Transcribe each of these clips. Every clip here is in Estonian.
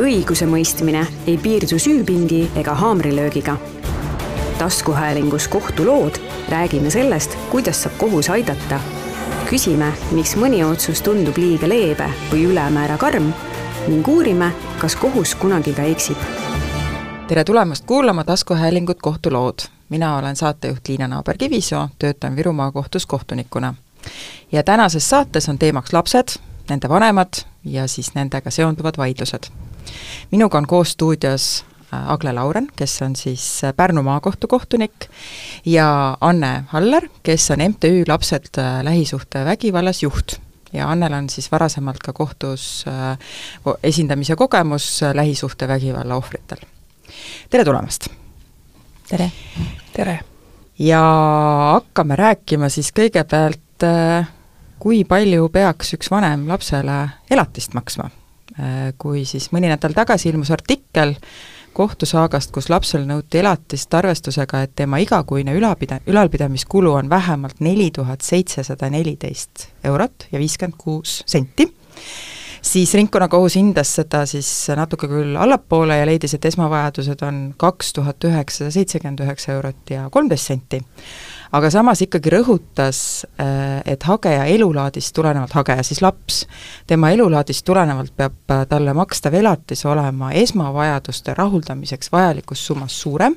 õigusemõistmine ei piirdu süüpingi ega haamrilöögiga. taskuhäälingus Kohtulood räägime sellest, kuidas saab kohus aidata. küsime, miks mõni otsus tundub liiga leebe või ülemäära karm ning uurime, kas kohus kunagi ka eksib. tere tulemast kuulama taskuhäälingut Kohtulood. mina olen saatejuht Liina Naaber-Kivisoo, töötan Viru maakohtus kohtunikuna. ja tänases saates on teemaks lapsed, nende vanemad ja siis nendega seonduvad vaidlused minuga on koos stuudios äh, Agle Lauren, kes on siis äh, Pärnu maakohtu kohtunik, ja Anne Haller, kes on MTÜ Lapsed äh, lähisuhtevägivallas juht. ja Annel on siis varasemalt ka kohtus esindamise kogemus lähisuhtevägivalla ohvritel. tere tulemast! tere! tere! ja hakkame rääkima siis kõigepealt, kui palju peaks üks vanem lapsele elatist maksma? Äh, kui siis mõni nädal tagasi ilmus artikkel kohtusaagast, kus lapsel nõuti elatist arvestusega, et tema igakuine ülalpida-, ülalpidamiskulu on vähemalt neli tuhat seitsesada neliteist eurot ja viiskümmend kuus senti, siis ringkonnakohus hindas seda siis natuke küll allapoole ja leidis, et esmavajadused on kaks tuhat üheksasada seitsekümmend üheksa eurot ja kolmteist senti aga samas ikkagi rõhutas, äh, et hageja elulaadist tulenevalt, hageja siis laps, tema elulaadist tulenevalt peab äh, talle makstav elatis olema esmavajaduste rahuldamiseks vajalikus summas suurem,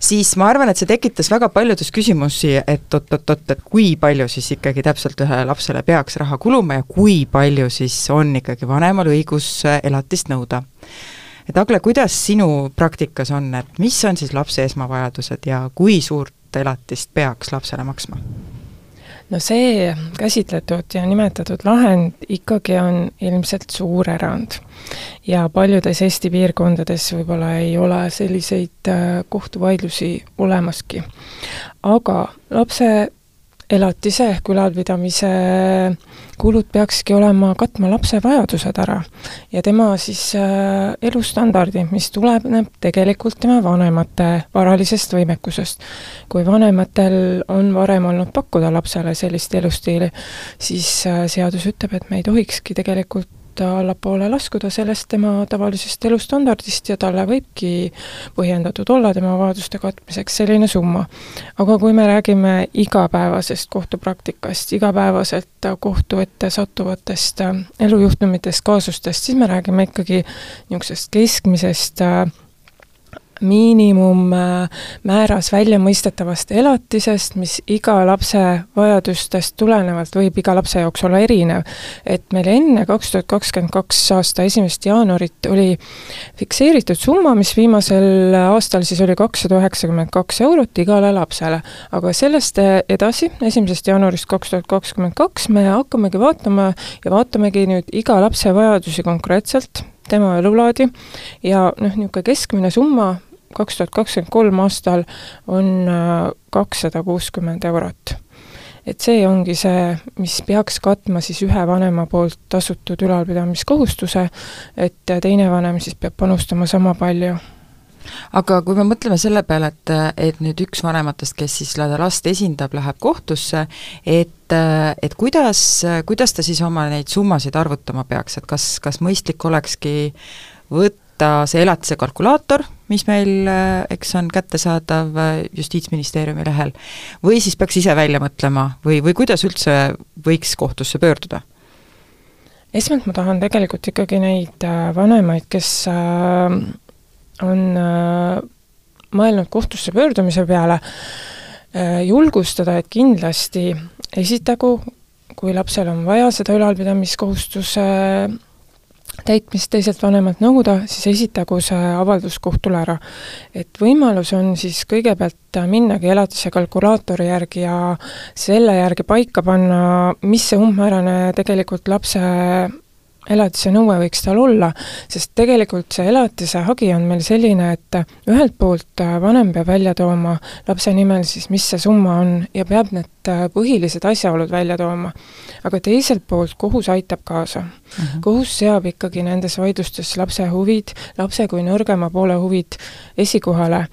siis ma arvan, et see tekitas väga paljudes küsimusi, et oot-oot-oot, et kui palju siis ikkagi täpselt ühele lapsele peaks raha kuluma ja kui palju siis on ikkagi vanemal õigus äh, elatist nõuda. Et Agle, kuidas sinu praktikas on, et mis on siis lapse esmavajadused ja kui suurt elatist peaks lapsele maksma? no see käsitletud ja nimetatud lahend ikkagi on ilmselt suur erand. ja paljudes Eesti piirkondades võib-olla ei ole selliseid äh, kohtuvaidlusi olemaski. aga lapse elatise ehk ülalpidamise kulud peakski olema katma lapse vajadused ära ja tema siis äh, elustandardi, mis tuleneb tegelikult tema vanemate varalisest võimekusest. kui vanematel on varem olnud pakkuda lapsele sellist elustiili, siis äh, seadus ütleb, et me ei tohikski tegelikult ta allapoole laskuda sellest tema tavalisest elustandardist ja talle võibki põhjendatud olla tema vajaduste katmiseks selline summa. aga kui me räägime igapäevasest kohtupraktikast, igapäevaselt kohtu ette sattuvatest elujuhtumitest, kaasustest, siis me räägime ikkagi niisugusest keskmisest äh, miinimummääras välja mõistetavast elatisest, mis iga lapse vajadustest tulenevalt võib iga lapse jaoks olla erinev. et meil enne kaks tuhat kakskümmend kaks aasta esimest jaanuarit oli fikseeritud summa, mis viimasel aastal siis oli kakssada üheksakümmend kaks eurot igale lapsele. aga sellest edasi, esimesest jaanuarist kaks tuhat kakskümmend kaks me hakkamegi vaatama ja vaatamegi nüüd iga lapse vajadusi konkreetselt, tema elulaadi ja noh, niisugune keskmine summa kaks tuhat kakskümmend kolm aastal on äh, kakssada kuuskümmend eurot. et see ongi see, mis peaks katma siis ühe vanema poolt tasutud ülalpidamiskohustuse, et teine vanem siis peab panustama sama palju aga kui me mõtleme selle peale, et, et nüüd üks vanematest, kes siis last esindab, läheb kohtusse, et, et kuidas, kuidas ta siis oma neid summasid arvutama peaks, et kas, kas mõistlik olekski võtta võtta see elatise kalkulaator, mis meil, äh, eks on kättesaadav äh, Justiitsministeeriumi lehel, või siis peaks ise välja mõtlema või, või kuidas üldse võiks kohtusse pöörduda? esmalt ma tahan tegelikult ikkagi neid äh, vanemaid, kes on mõelnud kohtusse pöördumise peale, julgustada, et kindlasti esitagu, kui lapsel on vaja seda ülalpidamiskohustuse täitmist teiselt vanemalt nõuda, siis esitagu see avaldus kohtule ära. et võimalus on siis kõigepealt minnagi elatise kalkulaatori järgi ja selle järgi paika panna, mis see umbmäärane tegelikult lapse elatise nõue võiks tal olla, sest tegelikult see elatise hagi on meil selline, et ühelt poolt vanem peab välja tooma lapse nimel siis, mis see summa on ja peab need põhilised asjaolud välja tooma. aga teiselt poolt kohus aitab kaasa mm. -hmm. kohus seab ikkagi nendes vaidlustes lapse huvid, lapse kui nõrgema poole huvid esikohale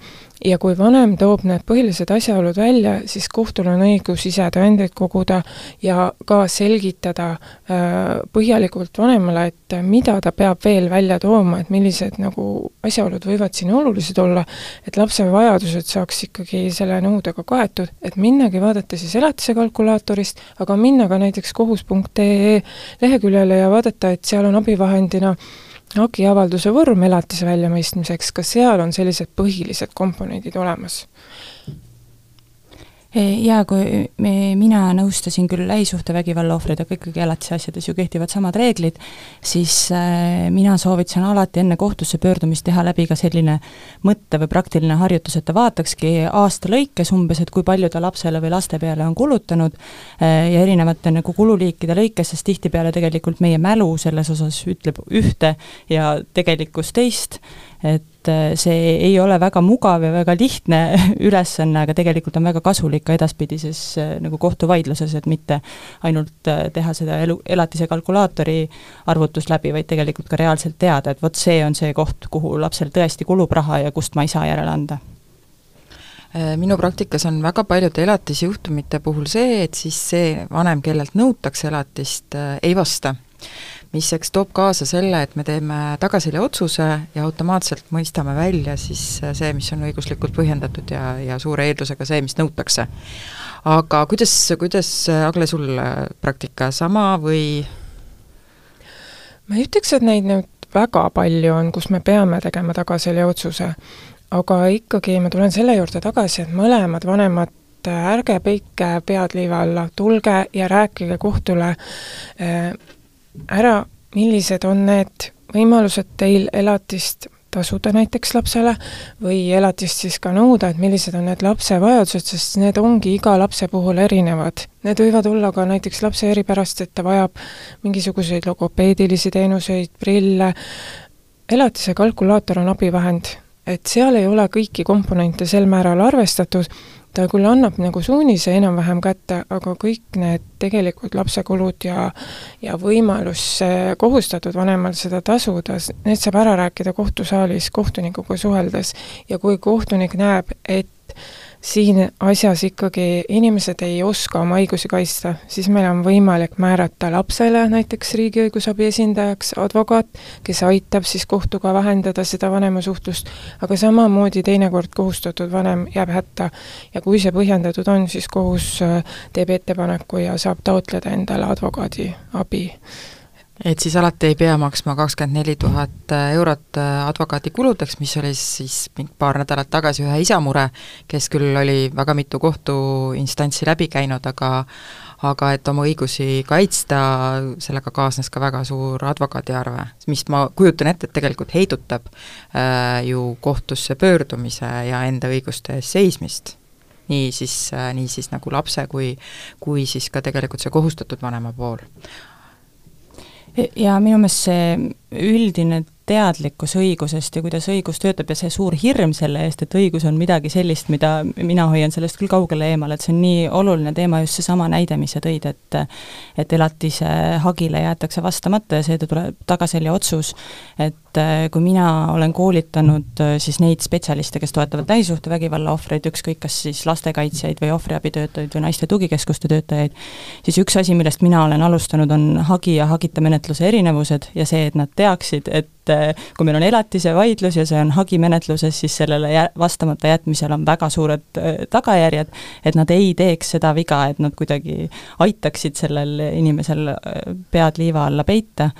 ja kui vanem toob need põhilised asjaolud välja, siis kohtul on õigus ise tõendeid koguda ja ka selgitada äh, põhjalikult vanemale, et mida ta peab veel välja tooma, et millised nagu asjaolud võivad siin olulised olla, et lapse vajadused saaks ikkagi selle nõudega kaetud, et minnagi vaadata siis elatise kalkulaatorist, aga minna ka näiteks kohus.ee leheküljele ja vaadata, et seal on abivahendina hagiavalduse vorm elatise väljamõistmiseks, ka seal on sellised põhilised komponendid olemas? Jaa, kui me, mina nõustasin küll lähisuhtevägivalla ohvreid, aga ikkagi elatise asjades ju kehtivad samad reeglid, siis äh, mina soovitasin alati enne kohtusse pöördumist teha läbi ka selline mõtte või praktiline harjutus, et ta vaatakski aasta lõikes umbes, et kui palju ta lapsele või laste peale on kulutanud äh, ja erinevate nagu kululiikide lõikes, sest tihtipeale tegelikult meie mälu selles osas ütleb ühte ja tegelikkus teist, et äh, see ei ole väga mugav ja väga lihtne ülesanne, aga tegelikult on väga kasulik ka edaspidises äh, nagu kohtuvaidluses, et mitte ainult äh, teha seda elu, elatise kalkulaatori arvutust läbi, vaid tegelikult ka reaalselt teada, et vot see on see koht, kuhu lapsel tõesti kulub raha ja kust ma ei saa järele anda. Minu praktikas on väga paljude elatisjuhtumite puhul see, et siis see vanem, kellelt nõutakse elatist, ei vasta mis eks toob kaasa selle, et me teeme tagasile otsuse ja automaatselt mõistame välja siis see, mis on õiguslikult põhjendatud ja, ja suure eeldusega see, mis nõutakse. aga kuidas, kuidas, Agle, sul praktika sama või? ma ei ütleks, et neid nüüd väga palju on, kus me peame tegema tagasile otsuse, aga ikkagi ma tulen selle juurde tagasi, et mõlemad vanemad ärge peitke pead liiva alla, tulge ja rääkige kohtule äh, ära, millised on need võimalused teil elatist tasuda näiteks lapsele või elatist siis ka nõuda, et millised on need lapse vajadused, sest need ongi iga lapse puhul erinevad. Need võivad olla ka näiteks lapse eripärast, et ta vajab mingisuguseid logopeedilisi teenuseid, prille, elatise kalkulaator on abivahend, et seal ei ole kõiki komponente sel määral arvestatud ta küll annab nagu suunise enam-vähem kätte, aga kõik need tegelikult lapse kulud ja ja võimalus kohustatud vanemal seda tasuda, need saab ära rääkida kohtusaalis kohtunikuga suheldes. Ja kui kohtunik näeb, et siin asjas ikkagi inimesed ei oska oma õigusi kaitsta, siis meil on võimalik määrata lapsele näiteks riigi õigusabi esindajaks advokaat, kes aitab siis kohtuga vähendada seda vanemasuhtlust, aga samamoodi teinekord kohustatud vanem jääb hätta. Ja kui see põhjendatud on, siis kohus äh, teeb ettepaneku ja saab taotleda endale advokaadi abi et siis alati ei pea maksma kakskümmend neli tuhat eurot äh, advokaadikuludeks, mis oli siis paar nädalat tagasi ühe isa mure, kes küll oli väga mitu kohtuinstantsi läbi käinud, aga aga et oma õigusi kaitsta, sellega kaasnes ka väga suur advokaadiarve, mis ma kujutan ette, et tegelikult heidutab äh, ju kohtusse pöördumise ja enda õiguste eest seismist. Nii siis äh,, nii siis nagu lapse kui, kui siis ka tegelikult see kohustatud vanema pool ja minu meelest see üldine teadlikkus õigusest ja kuidas õigus töötab ja see suur hirm selle eest, et õigus on midagi sellist, mida mina hoian sellest küll kaugele eemal, et see on nii oluline teema, just seesama näide, mis sa tõid, et et elatise hagile jäetakse vastamata ja seetõttu tuleb tagasijälje otsus, et äh, kui mina olen koolitanud äh, siis neid spetsialiste, kes toetavad lähisuhtevägivalla ohvreid, ükskõik kas siis lastekaitsjaid või ohvriabitöötajaid või naiste tugikeskuste töötajaid, siis üks asi, millest mina olen alustanud, on hagi ja hagita menetluse erinevused ja see, et nad teaksid, et äh, kui meil on elatise vaidlus ja see on hagimenetluses, siis sellele jä-, vastamata jätmisel on väga suured äh, tagajärjed, et nad ei teeks seda viga, et nad kuidagi aitaksid sellel inimesel äh, pead liiva alla peita,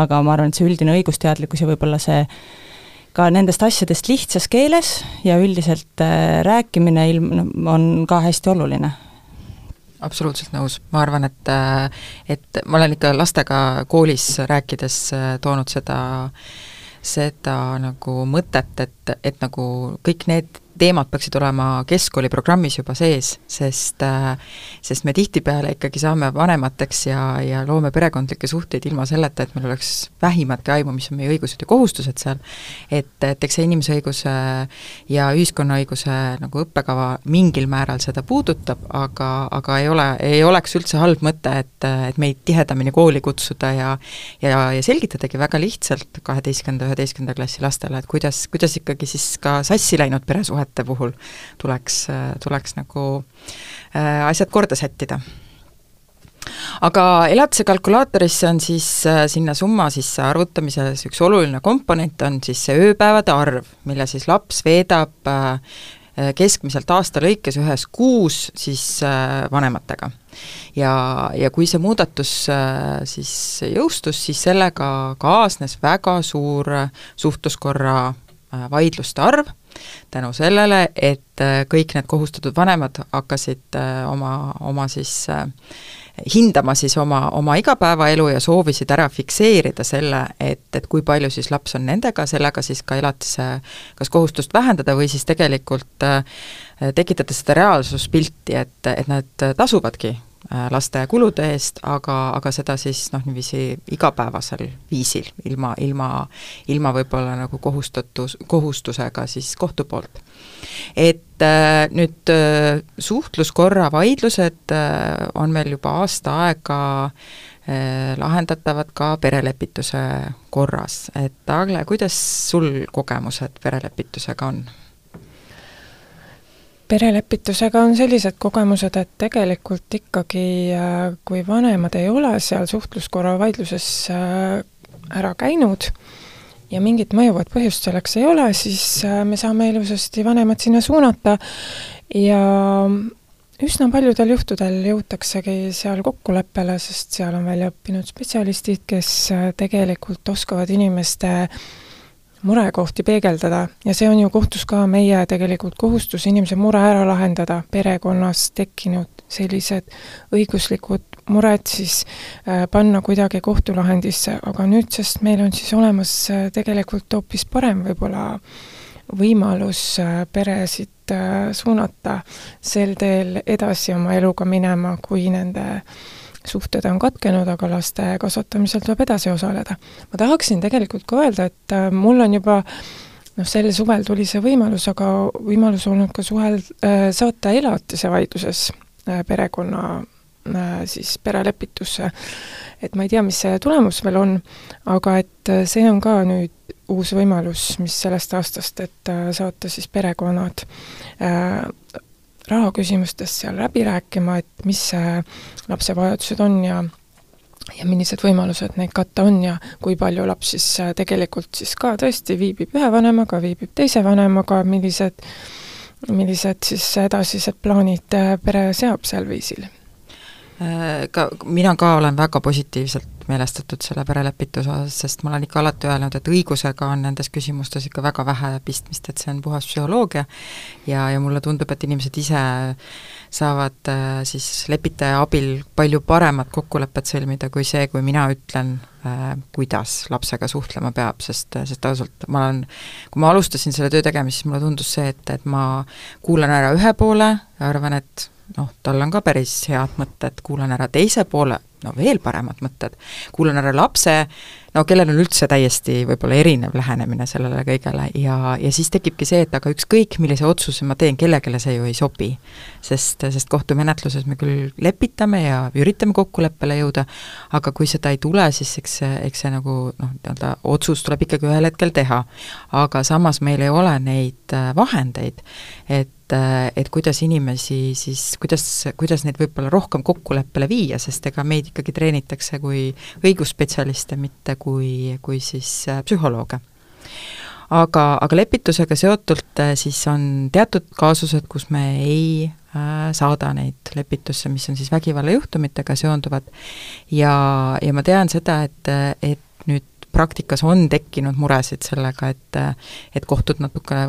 aga ma arvan, et see üldine õigusteadlikkus ja võib-olla see ka nendest asjadest lihtsas keeles ja üldiselt rääkimine ilm-, on ka hästi oluline absoluutselt nõus, ma arvan, et et ma olen ikka lastega koolis rääkides äh, toonud seda seda nagu mõtet, et, et nagu kõik need teemad peaksid olema keskkooli programmis juba sees, sest äh, sest me tihtipeale ikkagi saame vanemateks ja, ja loome perekondlikke suhteid ilma selleta, et meil oleks vähimatki aimu, mis on meie õigused ja kohustused seal, et, et eks see inimesõiguse ja ühiskonnaõiguse nagu õppekava mingil määral seda puudutab, aga, aga ei ole, ei oleks üldse halb mõte, et, et meid tihedamini kooli kutsuda ja ja, ja selgitadagi väga lihtsalt kaheteistkümnenda, üheteistkümnenda klassi lastele, et kuidas, kuidas ikkagi siis ka sassi läinud peresuhe suhete puhul tuleks, tuleks nagu äh, asjad korda sättida aga elatise kalkulaatorisse on siis äh, sinna summa sisse arvutamises üks oluline komponent on siis see ööpäevade arv, mille siis laps veedab äh, keskmiselt aasta lõikes ühes kuus siis vanematega. ja, ja kui see muudatus siis jõustus, siis sellega kaasnes väga suur suhtluskorra vaidluste arv, tänu sellele, et kõik need kohustatud vanemad hakkasid oma, oma siis äh, hindama siis oma, oma igapäevaelu ja soovisid ära fikseerida selle, et, et kui palju siis laps on nendega, sellega siis ka elatise kas kohustust vähendada või siis tegelikult äh, tekitada seda reaalsuspilti, et, et nad tasuvadki Äh, laste kulude eest, aga, aga seda siis noh, niiviisi igapäevasel viisil, ilma, ilma, ilma võib-olla nagu kohustatus, kohustusega siis kohtu poolt. et äh, nüüd äh, suhtluskorra vaidlused äh, on meil juba aasta aega äh, lahendatavad ka perelepituse korras, et Agle, kuidas sul kogemused perelepitusega on? Perelepitusega on sellised kogemused, et tegelikult ikkagi äh, kui vanemad ei ole seal suhtluskorra vaidluses äh, ära käinud ja mingit mõjuvat põhjust selleks ei ole, siis äh, me saame ilusasti vanemad sinna suunata. Ja üsna paljudel juhtudel jõutaksegi seal kokkuleppele, sest seal on välja õppinud spetsialistid, kes tegelikult oskavad inimeste murekohti peegeldada ja see on ju kohtus ka meie tegelikult kohustus inimese mure ära lahendada, perekonnas tekkinud sellised õiguslikud mured siis äh, panna kuidagi kohtulahendisse, aga nüüdsest meil on siis olemas äh, tegelikult hoopis parem võib-olla võimalus äh, peresid äh, suunata sel teel edasi oma eluga minema, kui nende äh, suhted on katkenud, aga laste kasvatamisel tuleb edasi osaleda. ma tahaksin tegelikult ka öelda, et äh, mul on juba noh, sel suvel tuli see võimalus, aga võimalus olnud ka suhel äh,, saata elatise vaidluses äh, perekonna siis perelepitusse. et ma ei tea, mis see tulemus veel on, aga et see on ka nüüd uus võimalus, mis sellest aastast, et saata siis perekonnad rahaküsimustes seal läbi rääkima, et mis see lapse vajadused on ja ja millised võimalused neid katta on ja kui palju laps siis äh, tegelikult siis ka tõesti viibib ühe vanemaga, viibib teise vanemaga, millised, millised siis edasised plaanid äh, pere seab sel viisil? Äh, ka mina ka olen väga positiivselt meelestatud selle perelepituse osas, sest ma olen ikka alati öelnud, et õigusega on nendes küsimustes ikka väga vähe pistmist, et see on puhas psühholoogia. Ja, ja mulle tundub, et inimesed ise saavad äh, siis lepitaja abil palju paremat kokkulepet sõlmida kui see, kui mina ütlen äh,, kuidas lapsega suhtlema peab, sest, sest ausalt, ma olen, kui ma alustasin selle töö tegemist, siis mulle tundus see, et, et ma kuulan ära ühe poole ja arvan, et noh, tal on ka päris head mõtted, kuulan ära teise poole, no veel paremad mõtted, kuulan ära lapse, no kellel on üldse täiesti võib-olla erinev lähenemine sellele kõigele ja, ja siis tekibki see, et aga ükskõik, millise otsuse ma teen, kellelegi see ju ei sobi. sest, sest kohtumenetluses me küll lepitame ja üritame kokkuleppele jõuda, aga kui seda ei tule, siis eks see, eks see nagu noh, nii-öelda otsus tuleb ikkagi ühel hetkel teha. aga samas meil ei ole neid äh, vahendeid, et et kuidas inimesi siis, kuidas, kuidas neid võib-olla rohkem kokkuleppele viia, sest ega meid ikkagi treenitakse kui õigusspetsialiste, mitte kui, kui siis äh, psühholooge. aga, aga lepitusega seotult äh, siis on teatud kaasused, kus me ei äh, saada neid lepitusse, mis on siis vägivallajuhtumitega seonduvad ja, ja ma tean seda, et, et nüüd praktikas on tekkinud muresid sellega, et, et kohtud natuke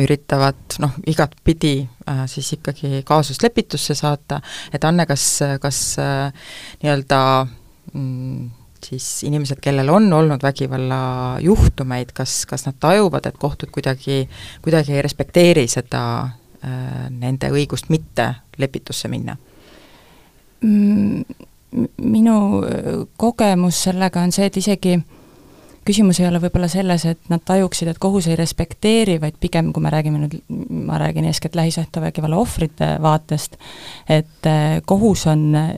üritavad noh, igatpidi äh, siis ikkagi kaasust lepitusse saata, et Anne, kas, kas äh, nii-öelda mm, siis inimesed, kellel on olnud vägivallajuhtumeid, kas, kas nad tajuvad, et kohtud kuidagi, kuidagi ei respekteeri seda äh, nende õigust mitte lepitusse minna? Mm, minu kogemus sellega on see, et isegi äh, küsimus ei ole võib-olla selles, et nad tajuksid, et kohus ei respekteeri, vaid pigem, kui me räägime nüüd, ma räägin eeskätt lähisuhtevägivalla ohvrite vaatest, et eh, kohus on eh,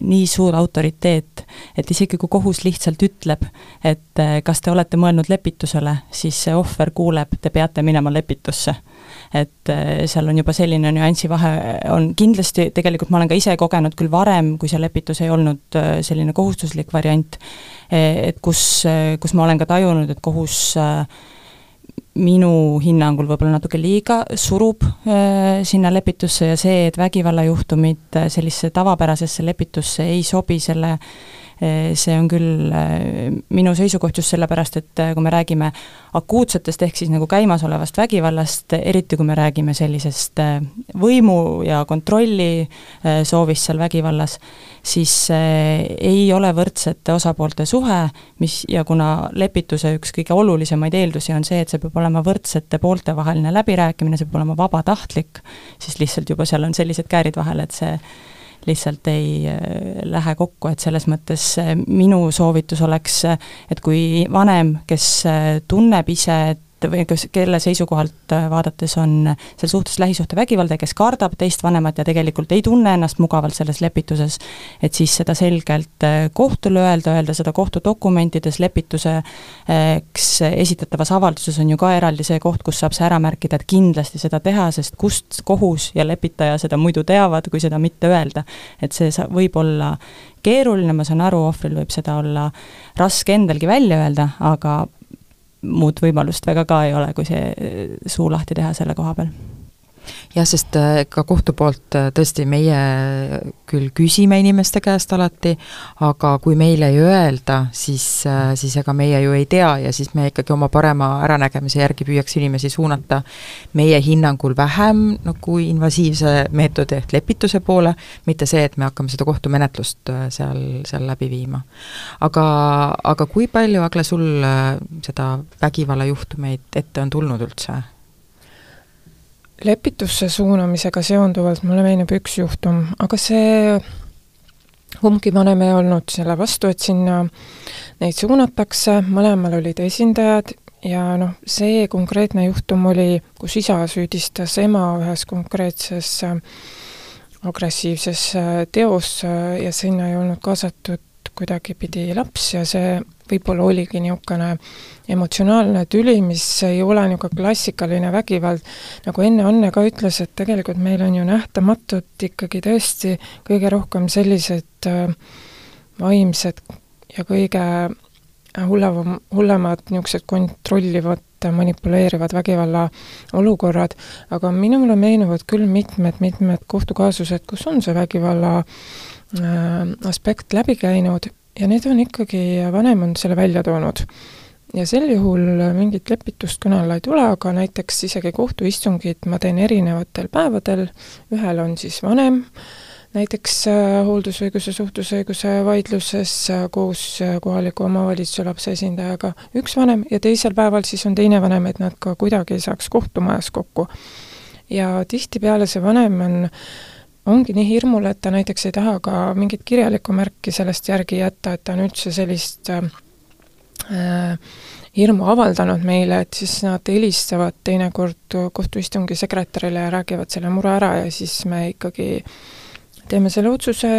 nii suur autoriteet et isegi kui kohus lihtsalt ütleb, et äh, kas te olete mõelnud lepitusele, siis see ohver kuuleb, te peate minema lepitusse. Et äh, seal on juba selline nüansivahe, on kindlasti, tegelikult ma olen ka ise kogenud küll varem, kui see lepitus ei olnud äh, selline kohustuslik variant, e, et kus, kus ma olen ka tajunud, et kohus minu hinnangul võib-olla natuke liiga surub äh, sinna lepitusse ja see, et vägivallajuhtumid sellisesse tavapärasesse lepitusse ei sobi, selle äh, see on küll äh, minu seisukoht just sellepärast, et äh, kui me räägime akuutsetest ehk siis nagu käimasolevast vägivallast, eriti kui me räägime sellisest äh, võimu ja kontrolli soovist seal vägivallas, siis ei ole võrdsete osapoolte suhe, mis, ja kuna lepituse üks kõige olulisemaid eeldusi on see, et see peab olema võrdsete poolte vaheline läbirääkimine, see peab olema vabatahtlik, siis lihtsalt juba seal on sellised käärid vahel, et see lihtsalt ei äh, lähe kokku, et selles mõttes äh, minu soovitus oleks, et kui vanem, kes äh, tunneb ise, et või kes, kelle seisukohalt äh, vaadates on seal suhtes lähisuhtevägivald ja kes kardab teist vanemat ja tegelikult ei tunne ennast mugavalt selles lepituses, et siis seda selgelt äh, kohtule öelda, öelda seda kohtudokumentides, lepituseks esitatavas avalduses on ju ka eraldi see koht, kus saab see ära märkida, et kindlasti seda teha, sest kust kohus ja lepitaja seda muidu teavad, kui seda mitte öelda. et see sa-, võib olla keeruline, ma saan aru, ohvril võib seda olla raske endalgi välja öelda, aga muud võimalust väga ka ei ole, kui see suu lahti teha selle koha peal jah, sest äh, ka kohtu poolt äh, tõesti meie küll küsime inimeste käest alati, aga kui meile ei öelda, siis, äh, siis ega meie ju ei tea ja siis me ikkagi oma parema äranägemise järgi püüaks inimesi suunata meie hinnangul vähem nagu invasiivse meetodi ehk lepituse poole, mitte see, et me hakkame seda kohtumenetlust seal, seal läbi viima. aga, aga kui palju, Agle, sul seda vägivallajuhtumeid ette on tulnud üldse? Lepitusse suunamisega seonduvalt mulle meenub üks juhtum, aga see kumbki vanem ei olnud selle vastu, et sinna neid suunatakse, mõlemal olid esindajad ja noh, see konkreetne juhtum oli, kus isa süüdistas ema ühes konkreetses äh, agressiivses äh, teos äh, ja sinna ei olnud kaasatud kuidagipidi laps ja see võib-olla oligi niisugune emotsionaalne tüli, mis ei ole niisugune klassikaline vägivald, nagu enne Anne ka ütles, et tegelikult meil on ju nähtamatult ikkagi tõesti kõige rohkem sellised äh, vaimsed ja kõige hullem, hullemad niisugused kontrollivad, manipuleerivad vägivalla olukorrad, aga minule meenuvad küll mitmed-mitmed kohtukaasused, kus on see vägivalla äh, aspekt läbi käinud ja need on ikkagi, vanem on selle välja toonud. ja sel juhul mingit lepitust kõne alla ei tule, aga näiteks isegi kohtuistungid ma teen erinevatel päevadel, ühel on siis vanem, näiteks äh, hooldusõiguse, suhtlusõiguse vaidluses äh, koos äh, kohaliku omavalitsuse lapse esindajaga üks vanem ja teisel päeval siis on teine vanem, et nad ka kuidagi ei saaks kohtumajas kokku. ja tihtipeale see vanem on ongi nii hirmul, et ta näiteks ei taha ka mingit kirjalikku märki sellest järgi jätta, et ta on üldse sellist äh, hirmu avaldanud meile, et siis nad helistavad teinekord kohtuistungi sekretärile ja räägivad selle mure ära ja siis me ikkagi teeme selle otsuse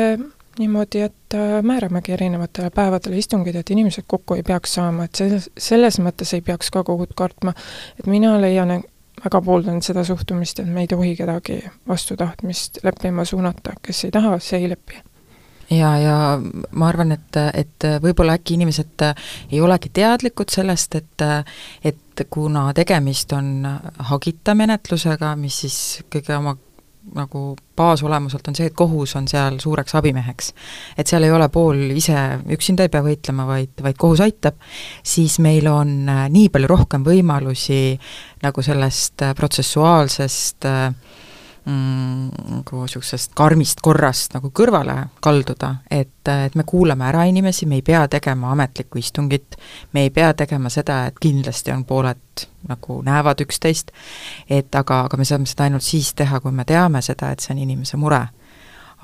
niimoodi, et äh, määramegi erinevatele päevadele istungid, et inimesed kokku ei peaks saama, et selles, selles mõttes ei peaks ka kohut kartma. et mina leian, väga pooldan seda suhtumist, et me ei tohi kedagi vastu tahtmist leppima suunata, kes ei taha, see ei lepi ja, ja ma arvan, et, et võib-olla äkki inimesed ei olegi teadlikud sellest, et et kuna tegemist on hagita menetlusega, mis siis kõige oma nagu baasolemuselt on see, et kohus on seal suureks abimeheks. et seal ei ole pool ise üksinda ei pea võitlema, vaid, vaid kohus aitab, siis meil on äh, nii palju rohkem võimalusi nagu sellest äh, protsessuaalsest äh, nagu niisugusest karmist korrast nagu kõrvale kalduda, et, et me kuulame ära inimesi, me ei pea tegema ametlikku istungit, me ei pea tegema seda, et kindlasti on pooled nagu näevad üksteist, et aga, aga me saame seda ainult siis teha, kui me teame seda, et see on inimese mure.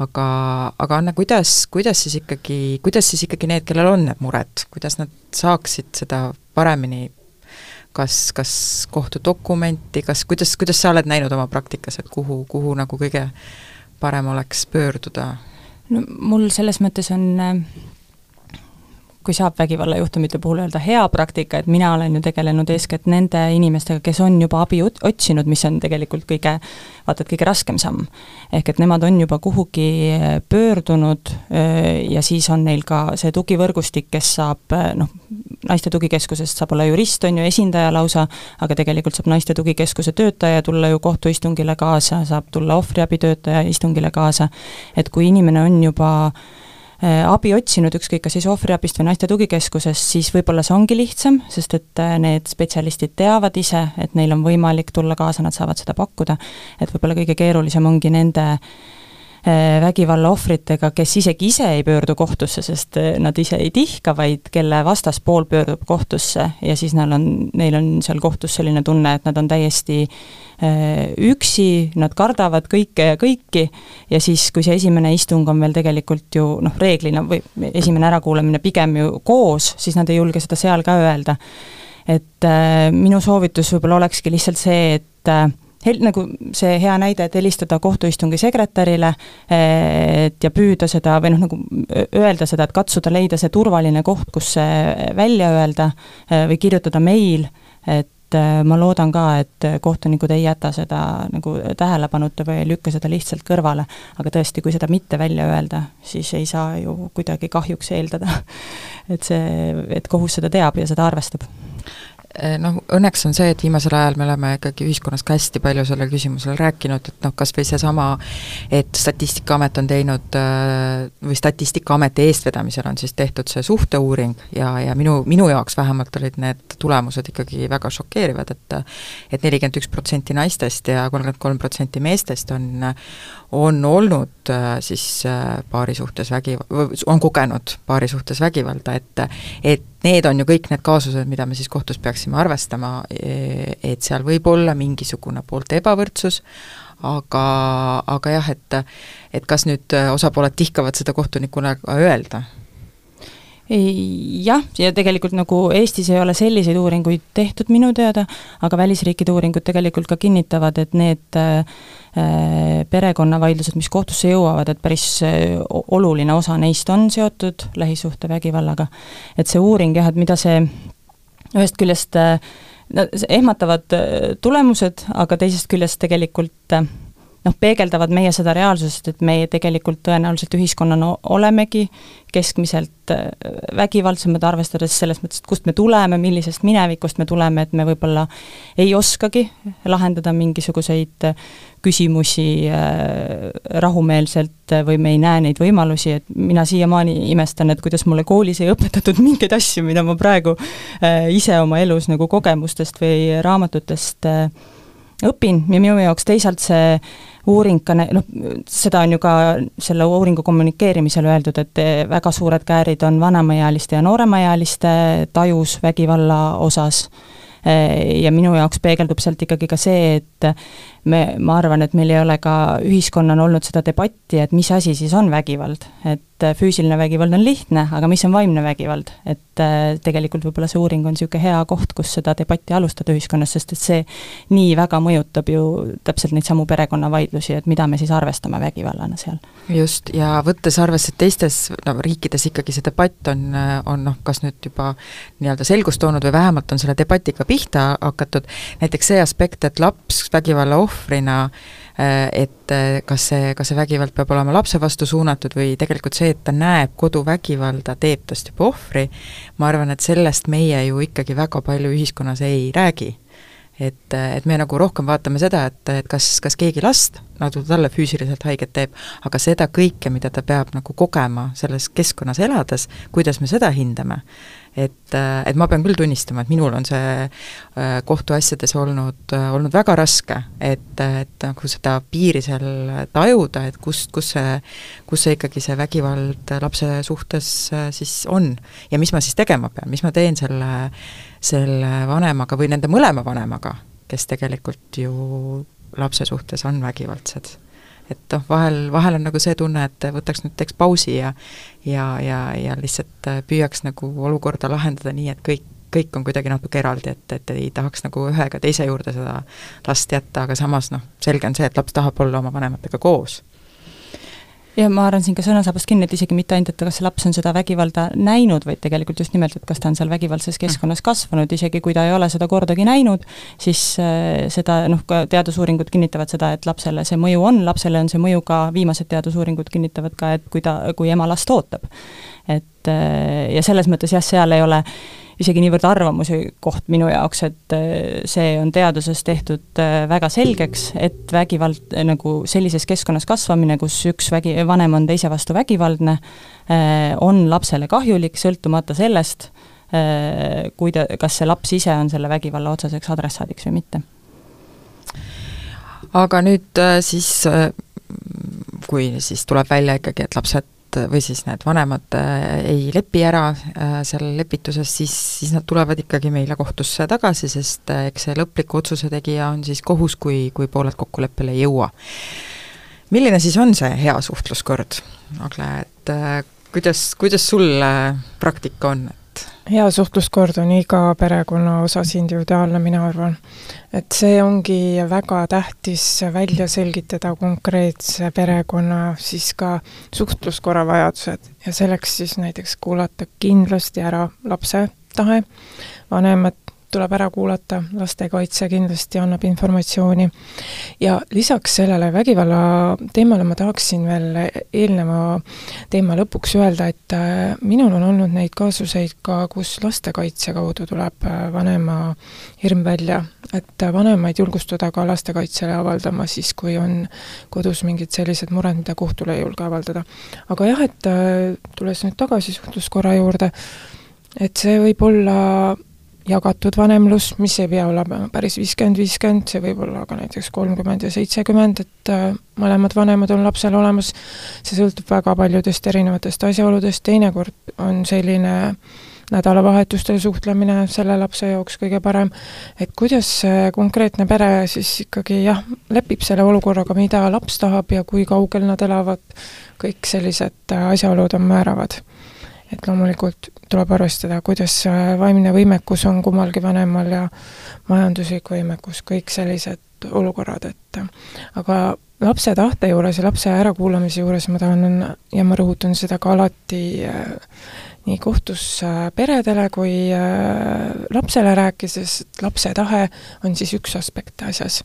Aga, aga Anne, kuidas, kuidas siis ikkagi, kuidas siis ikkagi need, kellel on need mured, kuidas nad saaksid seda paremini kas, kas kohtudokumenti, kas, kuidas, kuidas sa oled näinud oma praktikas, et kuhu, kuhu nagu kõige parem oleks pöörduda? no mul selles mõttes on äh, kui saab vägivallajuhtumite puhul öelda hea praktika, et mina olen ju tegelenud eeskätt nende inimestega, kes on juba abi otsinud, mis on tegelikult kõige, vaata et kõige raskem samm. ehk et nemad on juba kuhugi pöördunud ja siis on neil ka see tugivõrgustik, kes saab noh, naiste tugikeskusest saab olla jurist, on ju, esindaja lausa, aga tegelikult saab naiste tugikeskuse töötaja tulla ju kohtuistungile kaasa, saab tulla ohvriabitöötaja istungile kaasa, et kui inimene on juba äh, abi otsinud, ükskõik kas siis ohvriabist või naiste tugikeskusest, siis võib-olla see ongi lihtsam, sest et äh, need spetsialistid teavad ise, et neil on võimalik tulla kaasa, nad saavad seda pakkuda, et võib-olla kõige keerulisem ongi nende Äh, vägivalla ohvritega, kes isegi ise ei pöördu kohtusse, sest äh, nad ise ei tihka, vaid kelle vastaspool pöördub kohtusse ja siis neil on, neil on seal kohtus selline tunne, et nad on täiesti äh, üksi, nad kardavad kõike ja kõiki ja siis, kui see esimene istung on veel tegelikult ju noh, reeglina või esimene ärakuulamine pigem ju koos, siis nad ei julge seda seal ka öelda. et äh, minu soovitus võib-olla olekski lihtsalt see, et äh, hel-, nagu see hea näide, et helistada kohtuistungi sekretärile, et ja püüda seda või noh, nagu öelda seda, et katsuda leida see turvaline koht, kus see välja öelda või kirjutada meil, et ma loodan ka, et kohtunikud ei jäta seda nagu tähelepanuta või ei lükka seda lihtsalt kõrvale, aga tõesti, kui seda mitte välja öelda, siis ei saa ju kuidagi kahjuks eeldada, et see, et kohus seda teab ja seda arvestab noh, õnneks on see, et viimasel ajal me oleme ikkagi ühiskonnas ka hästi palju sellel küsimusel rääkinud, et noh, kas või seesama, et Statistikaamet on teinud äh, või Statistikaameti eestvedamisel on siis tehtud see suhteuuring ja, ja minu, minu jaoks vähemalt olid need tulemused ikkagi väga šokeerivad, et et nelikümmend üks protsenti naistest ja kolmkümmend kolm protsenti meestest on, on olnud äh, siis äh, paari suhtes vägi-, on kogenud paari suhtes vägivalda, et et need on ju kõik need kaasused, mida me siis kohtus peaksime arvestama, e, et seal võib olla mingisugune poolte ebavõrdsus, aga, aga jah, et et kas nüüd osapooled tihkavad seda kohtunikule ka öelda jah, ja tegelikult nagu Eestis ei ole selliseid uuringuid tehtud minu teada, aga välisriikide uuringud tegelikult ka kinnitavad, et need äh, perekonnavaidlused, mis kohtusse jõuavad, et päris äh, oluline osa neist on seotud lähisuhtevägivallaga. et see uuring jah, et mida see ühest küljest äh, no, ehmatavad tulemused, aga teisest küljest tegelikult äh, noh, peegeldavad meie seda reaalsust, et meie tegelikult tõenäoliselt ühiskonnana olemegi keskmiselt äh, vägivaldsemad, arvestades selles mõttes, et kust me tuleme, millisest minevikust me tuleme, et me võib-olla ei oskagi lahendada mingisuguseid äh, küsimusi äh, rahumeelselt või me ei näe neid võimalusi, et mina siiamaani imestan, et kuidas mulle koolis ei õpetatud mingeid asju, mida ma praegu ise oma elus nagu kogemustest või raamatutest õpin. Ja minu jaoks teisalt see uuring ka, noh, seda on ju ka selle uuringu kommunikeerimisel öeldud, et väga suured käärid on vanemaealiste ja nooremaealiste tajus vägivalla osas. Ja minu jaoks peegeldub sealt ikkagi ka see, et me, ma arvan, et meil ei ole ka ühiskonnana olnud seda debatti, et mis asi siis on vägivald. et füüsiline vägivald on lihtne, aga mis on vaimne vägivald? et äh, tegelikult võib-olla see uuring on niisugune hea koht, kus seda debatti alustada ühiskonnas, sest et see nii väga mõjutab ju täpselt neid samu perekonnavaidlusi, et mida me siis arvestame vägivallana seal. just, ja võttes arvesse, et teistes no riikides ikkagi see debatt on, on noh, kas nüüd juba nii-öelda selgust toonud või vähemalt on selle debatiga pihta hakatud, näiteks see aspekt, et laps vägivalla ohvrina äh, et äh, kas see, kas see vägivald peab olema lapse vastu suunatud või tegelikult see, et ta näeb koduvägivalda, teeb tast juba ohvri, ma arvan, et sellest meie ju ikkagi väga palju ühiskonnas ei räägi. Et, et me nagu rohkem vaatame seda, et, et kas, kas keegi last nagu talle füüsiliselt haiget teeb, aga seda kõike, mida ta peab nagu kogema selles keskkonnas elades, kuidas me seda hindame, et, et ma pean küll tunnistama, et minul on see äh, kohtuasjades olnud, olnud väga raske, et, et nagu seda piiri seal tajuda, et kust, kus see, kus see ikkagi see vägivald lapse suhtes äh, siis on. ja mis ma siis tegema pean, mis ma teen selle selle vanemaga või nende mõlema vanemaga, kes tegelikult ju lapse suhtes on vägivaldsed. Et noh, vahel, vahel on nagu see tunne, et võtaks nüüd, teeks pausi ja ja, ja, ja lihtsalt püüaks nagu olukorda lahendada nii, et kõik, kõik on kuidagi natuke eraldi, et, et ei tahaks nagu ühe ega teise juurde seda last jätta, aga samas noh, selge on see, et laps tahab olla oma vanematega koos ja ma haaran siin ka sõnasabast kinni, et isegi mitte ainult, et kas see laps on seda vägivalda näinud, vaid tegelikult just nimelt, et kas ta on seal vägivaldses keskkonnas kasvanud, isegi kui ta ei ole seda kordagi näinud, siis äh, seda noh, ka teadusuuringud kinnitavad seda, et lapsele see mõju on, lapsele on see mõju ka, viimased teadusuuringud kinnitavad ka, et kui ta, kui ema last ootab. et äh, ja selles mõttes jah, seal ei ole isegi niivõrd arvamuse koht minu jaoks, et äh, see on teaduses tehtud äh, väga selgeks, et vägivald, äh, nagu sellises keskkonnas kasvamine, kus üks vägi, vanem on teise vastu vägivaldne, on lapsele kahjulik, sõltumata sellest, kui ta, kas see laps ise on selle vägivalla otseseks adressaadiks või mitte. aga nüüd siis, kui siis tuleb välja ikkagi, et lapsed või siis need vanemad äh, ei lepi ära äh, seal lepituses, siis, siis nad tulevad ikkagi meile kohtusse tagasi, sest äh, eks see lõpliku otsuse tegija on siis kohus, kui, kui pooled kokkuleppele ei jõua. milline siis on see hea suhtluskord, Agle, et kuidas, kuidas sul praktika on, hea suhtluskord on iga perekonna osas individuaalne, mina arvan. et see ongi väga tähtis välja selgitada konkreetse perekonna siis ka suhtluskorra vajadused ja selleks siis näiteks kuulata kindlasti ära lapse tahe, vanemad tuleb ära kuulata, lastekaitse kindlasti annab informatsiooni. ja lisaks sellele vägivalla teemale ma tahaksin veel eelneva teema lõpuks öelda, et äh, minul on olnud neid kaasuseid ka, kus lastekaitse kaudu tuleb äh, vanema hirm välja, et vanemaid julgustada ka lastekaitsele avaldama siis, kui on kodus mingid sellised mured, mida kohtule ei julge avaldada. aga jah, et äh, tulles nüüd tagasi suhtluskorra juurde, et see võib olla jagatud vanemlus, mis ei pea olema päris viiskümmend, viiskümmend, see võib olla ka näiteks kolmkümmend ja seitsekümmend, et äh, mõlemad vanemad on lapsel olemas, see sõltub väga paljudest erinevatest asjaoludest, teinekord on selline nädalavahetustel suhtlemine selle lapse jaoks kõige parem, et kuidas see konkreetne pere siis ikkagi jah, lepib selle olukorraga, mida laps tahab ja kui kaugel nad elavad, kõik sellised äh, asjaolud on määravad et loomulikult tuleb arvestada, kuidas vaimne võimekus on kummalgi vanemal ja majanduslik võimekus, kõik sellised olukorrad, et aga lapse tahte juures ja lapse ärakuulamise juures ma tahan ja ma rõhutan seda ka alati äh, nii kohtus äh, peredele kui äh, lapsele rääkides, et lapse tahe on siis üks aspekt asjas.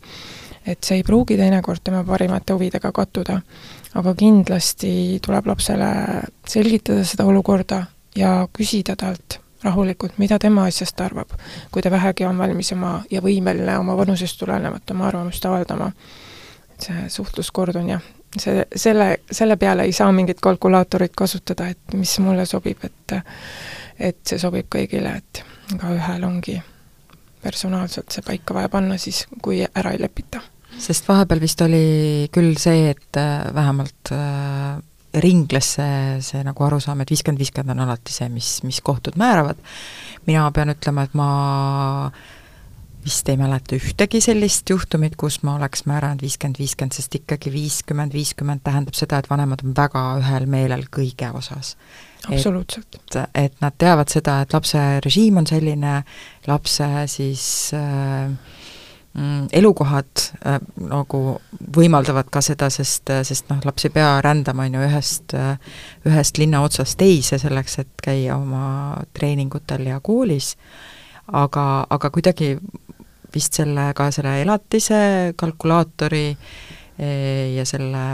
et see ei pruugi teinekord tema parimate huvidega kattuda aga kindlasti tuleb lapsele selgitada seda olukorda ja küsida talt rahulikult, mida tema asjast arvab, kui ta vähegi on valmis oma ja võimeline oma vanusest tulenevalt oma arvamust avaldama. et see suhtluskord on jah, see, selle, selle peale ei saa mingit kalkulaatorit kasutada, et mis mulle sobib, et et see sobib kõigile, et igaühel ongi personaalselt see paika vaja panna siis, kui ära ei lepita sest vahepeal vist oli küll see, et äh, vähemalt äh, ringles see, see nagu arusaam, et viiskümmend, viiskümmend on alati see, mis, mis kohtud määravad, mina pean ütlema, et ma vist ei mäleta ühtegi sellist juhtumit, kus ma oleks määranud viiskümmend, viiskümmend, sest ikkagi viiskümmend, viiskümmend tähendab seda, et vanemad on väga ühel meelel kõige osas. absoluutselt. et, nad teavad seda, et lapse režiim on selline, lapse siis äh, elukohad äh, nagu võimaldavad ka seda, sest, sest noh, laps ei pea rändama, on ju, ühest, ühest linna otsast teise selleks, et käia oma treeningutel ja koolis, aga, aga kuidagi vist selle, ka selle elatise kalkulaatori e, ja selle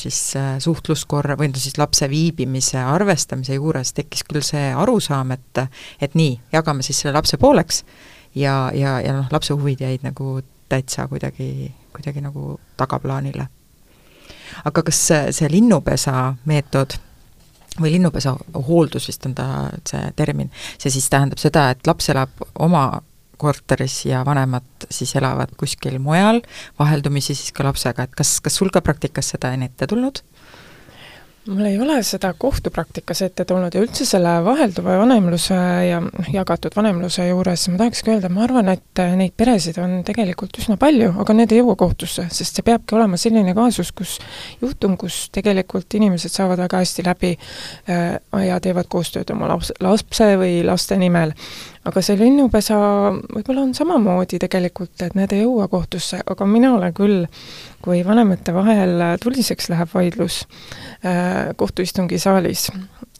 siis suhtluskorra või no siis lapse viibimise arvestamise juures tekkis küll see arusaam, et et nii, jagame siis selle lapse pooleks ja, ja, ja noh, lapse huvid jäid nagu täitsa kuidagi, kuidagi nagu tagaplaanile. aga kas see, linnupesa meetod või linnupesa hooldus vist on ta see termin, see siis tähendab seda, et laps elab oma korteris ja vanemad siis elavad kuskil mujal, vaheldumisi siis ka lapsega, et kas, kas sul ka praktikas seda on ette tulnud? Mul ei ole seda kohtupraktikas ette tulnud ja üldse selle vahelduva vanemluse ja jagatud vanemluse juures ma tahakski öelda, ma arvan, et neid peresid on tegelikult üsna palju, aga need ei jõua kohtusse, sest see peabki olema selline kaasus, kus juhtum, kus tegelikult inimesed saavad väga hästi läbi äh, ja teevad koostööd oma laps, lapse või laste nimel aga see linnupesa võib-olla on samamoodi tegelikult, et need ei jõua kohtusse, aga mina olen küll, kui vanemate vahel tuliseks läheb vaidlus äh, kohtuistungi saalis.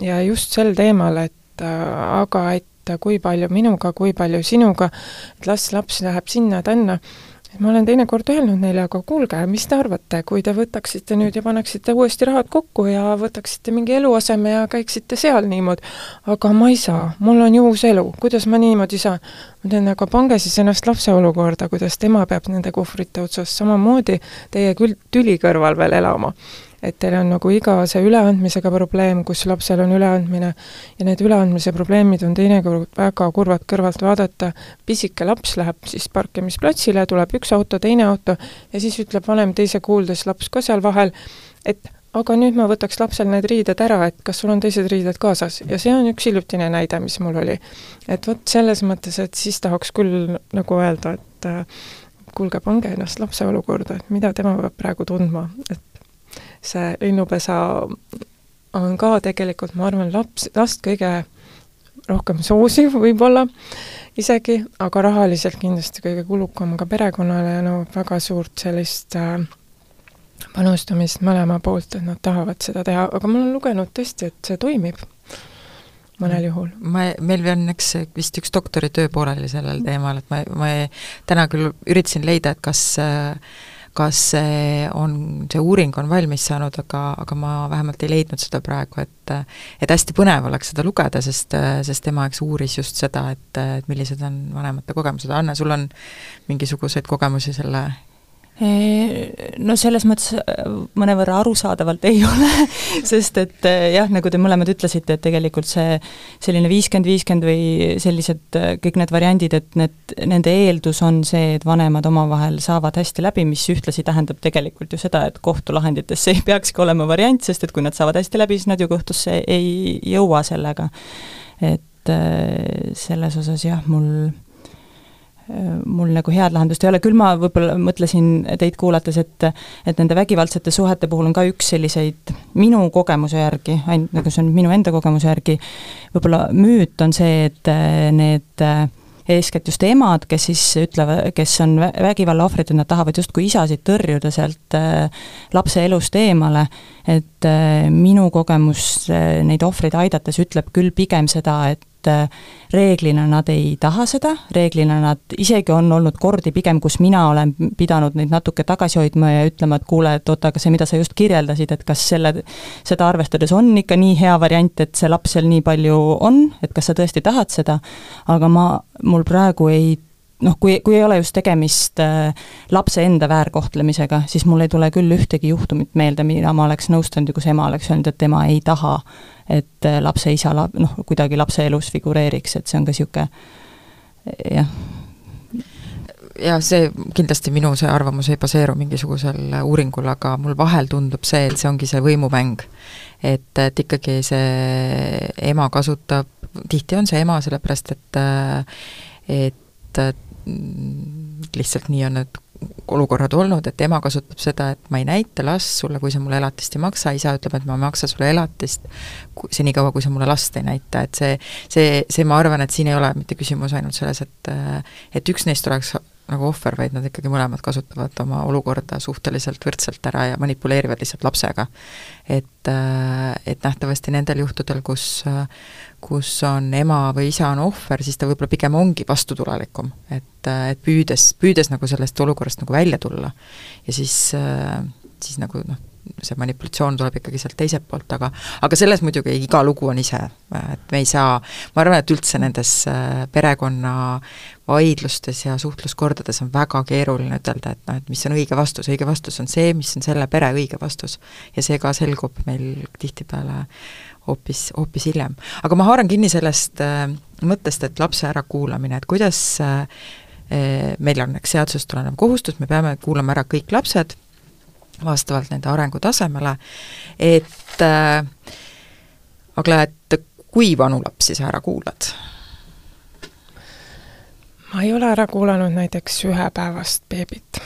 Ja just sel teemal, et äh, aga et kui palju minuga, kui palju sinuga, et las laps läheb sinna-tänna ma olen teinekord öelnud neile, aga kuulge, mis te arvate, kui te võtaksite nüüd ja paneksite uuesti rahad kokku ja võtaksite mingi eluaseme ja käiksite seal niimoodi, aga ma ei saa, mul on ju uus elu, kuidas ma niimoodi saan? ma ütlen, aga pange siis ennast lapse olukorda, kuidas tema peab nende kohvrite otsas samamoodi teie küll tüli kõrval veel elama et teil on nagu iga see üleandmisega probleem, kus lapsel on üleandmine ja need üleandmise probleemid on teinekord väga kurvad kõrvalt vaadata, pisike laps läheb siis parkimisplatsile, tuleb üks auto, teine auto ja siis ütleb vanem teise kuuldes, laps ka seal vahel, et aga nüüd ma võtaks lapsel need riided ära, et kas sul on teised riided kaasas ja see on üks hiljutine näide, mis mul oli. et vot selles mõttes, et siis tahaks küll nagu öelda, et äh, kuulge, pange ennast lapse olukorda, et mida tema peab praegu tundma, et see linnupesa on ka tegelikult, ma arvan, laps, last kõige rohkem soosiv võib-olla isegi, aga rahaliselt kindlasti kõige kulukam ka perekonnale ja nõuab väga suurt sellist äh, panustamist mõlema poolt, et nad tahavad seda teha, aga ma olen lugenud tõesti, et see toimib mõnel mm. juhul. ma, meil on eks vist üks doktoritöö pooleli sellel teemal, et ma, ma täna küll üritasin leida, et kas äh, kas see on, see uuring on valmis saanud, aga, aga ma vähemalt ei leidnud seda praegu, et et hästi põnev oleks seda lugeda, sest, sest tema eks uuris just seda, et, et millised on vanemate kogemused, Anne, sul on mingisuguseid kogemusi selle No selles mõttes äh, mõnevõrra arusaadavalt ei ole, sest et äh, jah, nagu te mõlemad ütlesite, et tegelikult see selline viiskümmend, viiskümmend või sellised äh, kõik need variandid, et need, nende eeldus on see, et vanemad omavahel saavad hästi läbi, mis ühtlasi tähendab tegelikult ju seda, et kohtulahendites see ei peakski olema variant, sest et kui nad saavad hästi läbi, siis nad ju kohtusse ei jõua sellega. et selles osas jah, mul mul nagu head lahendust ei ole, küll ma võib-olla mõtlesin teid kuulates, et et nende vägivaldsete suhete puhul on ka üks selliseid minu kogemuse järgi, ainult nagu see on minu enda kogemuse järgi, võib-olla müüt on see, et need eeskätt just emad, kes siis ütlevad, kes on vägivalla ohvrid, et nad tahavad justkui isasid tõrjuda sealt lapse elust eemale, et minu kogemus neid ohvreid aidates ütleb küll pigem seda, et et äh, reeglina nad ei taha seda, reeglina nad, isegi on olnud kordi pigem, kus mina olen pidanud neid natuke tagasi hoidma ja ütlema, et kuule, et oota, aga see, mida sa just kirjeldasid, et kas selle, seda arvestades on ikka nii hea variant, et see laps seal nii palju on, et kas sa tõesti tahad seda, aga ma, mul praegu ei noh, kui, kui ei ole just tegemist äh, lapse enda väärkohtlemisega, siis mul ei tule küll ühtegi juhtumit meelde, mida ma oleks nõustunud ja kus ema oleks öelnud, et tema ei taha et äh, lapse isa la-, noh, kuidagi lapse elus figureeriks, et see on ka niisugune jah. ja see, kindlasti minu see arvamus ei baseeru mingisugusel uuringul, aga mul vahel tundub see, et see ongi see võimumäng. et, et ikkagi see ema kasutab, tihti on see ema, sellepärast et et lihtsalt nii on need olukorrad olnud, et ema kasutab seda, et ma ei näita last sulle, kui sa mulle elatist ei maksa, isa ütleb, et ma ei maksa sulle elatist senikaua, kui sa mulle last ei näita, et see, see, see, ma arvan, et siin ei ole mitte küsimus ainult selles, et et üks neist oleks nagu ohver, vaid nad ikkagi mõlemad kasutavad oma olukorda suhteliselt võrdselt ära ja manipuleerivad lihtsalt lapsega. et, et nähtavasti nendel juhtudel, kus kus on ema või isa on ohver, siis ta võib-olla pigem ongi vastutulelikum, et, et püüdes, püüdes nagu sellest olukorrast nagu välja tulla. ja siis, siis nagu noh, see manipulatsioon tuleb ikkagi sealt teiselt poolt, aga aga selles muidugi iga lugu on ise, et me ei saa, ma arvan, et üldse nendes äh, perekonna vaidlustes ja suhtluskordades on väga keeruline ütelda, et noh, et mis on õige vastus, õige vastus on see, mis on selle pere õige vastus. ja see ka selgub meil tihtipeale hoopis, hoopis hiljem. aga ma haaran kinni sellest äh, mõttest, et lapse ärakuulamine, et kuidas äh, meil on eks seadusest tulenev kohustus, me peame kuulama ära kõik lapsed, vastavalt nende arengutasemele, et äh, Agla, et kui vanu lapsi sa ära kuulad? ma ei ole ära kuulanud näiteks ühepäevast beebit.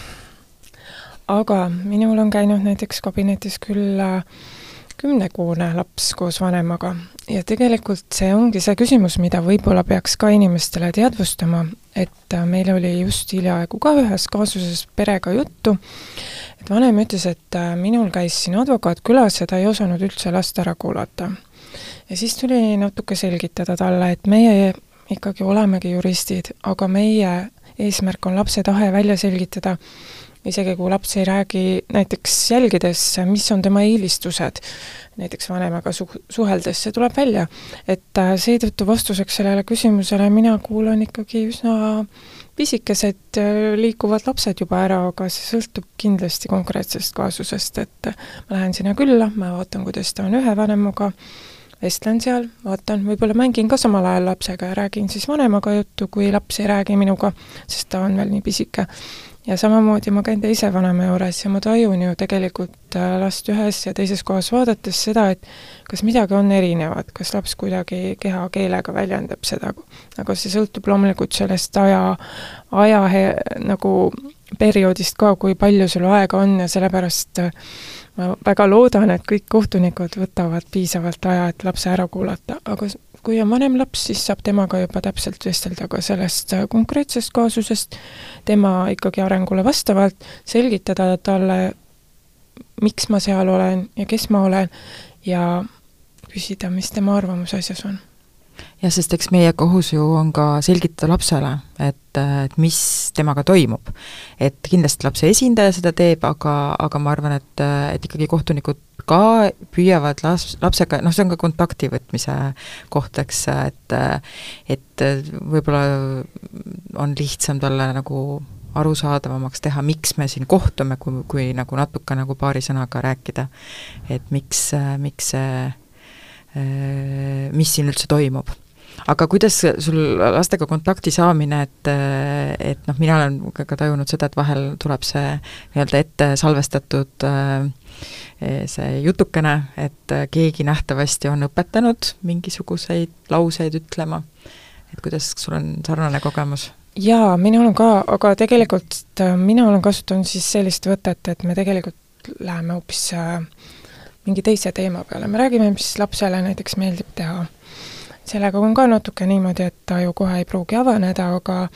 aga minul on käinud näiteks kabinetis küll kümnekuune laps koos vanemaga ja tegelikult see ongi see küsimus, mida võib-olla peaks ka inimestele teadvustama, et meil oli just hiljaaegu ka ühes kaasuses perega juttu, et vanem ütles, et äh, minul käis siin advokaat külas ja ta ei osanud üldse last ära kuulata. ja siis tuli natuke selgitada talle, et meie ikkagi olemegi juristid, aga meie eesmärk on lapse tahe välja selgitada isegi kui laps ei räägi näiteks jälgides, mis on tema eelistused, näiteks vanemaga su-, suheldes, see tuleb välja. et äh, seetõttu vastuseks sellele küsimusele mina kuulan ikkagi üsna pisikesed äh, liikuvad lapsed juba ära, aga see sõltub kindlasti konkreetsest kaasusest, et ma lähen sinna külla, ma vaatan, kuidas ta on ühe vanemaga, vestlen seal, vaatan, võib-olla mängin ka samal ajal lapsega ja räägin siis vanemaga juttu, kui laps ei räägi minuga, sest ta on veel nii pisike ja samamoodi ma käin teise vanema juures ja ma tajun ju tegelikult äh, last ühes ja teises kohas vaadates seda, et kas midagi on erinevat, kas laps kuidagi kehakeelega väljendab seda, aga see sõltub loomulikult sellest aja, aja nagu perioodist ka, kui palju sul aega on ja sellepärast äh, ma väga loodan, et kõik kohtunikud võtavad piisavalt aja, et lapse ära kuulata, aga kui on vanem laps, siis saab temaga juba täpselt vestelda ka sellest äh, konkreetsest kaasusest, tema ikkagi arengule vastavalt, selgitada talle, miks ma seal olen ja kes ma olen ja küsida, mis tema arvamus asjas on jah, sest eks meie kohus ju on ka selgitada lapsele, et, et mis temaga toimub. et kindlasti lapse esindaja seda teeb, aga, aga ma arvan, et, et ikkagi kohtunikud ka püüavad las-, lapsega, noh, see on ka kontakti võtmise koht, eks, et et võib-olla on lihtsam talle nagu arusaadavamaks teha, miks me siin kohtume, kui, kui nagu natuke nagu paari sõnaga rääkida. et miks, miks see, mis siin üldse toimub aga kuidas sul lastega kontakti saamine, et, et noh, mina olen ka tajunud seda, et vahel tuleb see nii-öelda ette salvestatud äh, see jutukene, et keegi nähtavasti on õpetanud mingisuguseid lauseid ütlema, et kuidas sul on sarnane kogemus? jaa, minul on ka, aga tegelikult äh, mina olen kasutanud siis sellist võtet, et me tegelikult läheme hoopis äh, mingi teise teema peale, me räägime, mis lapsele näiteks meeldib teha sellega on ka natuke niimoodi, et ta ju kohe ei pruugi avaneda, aga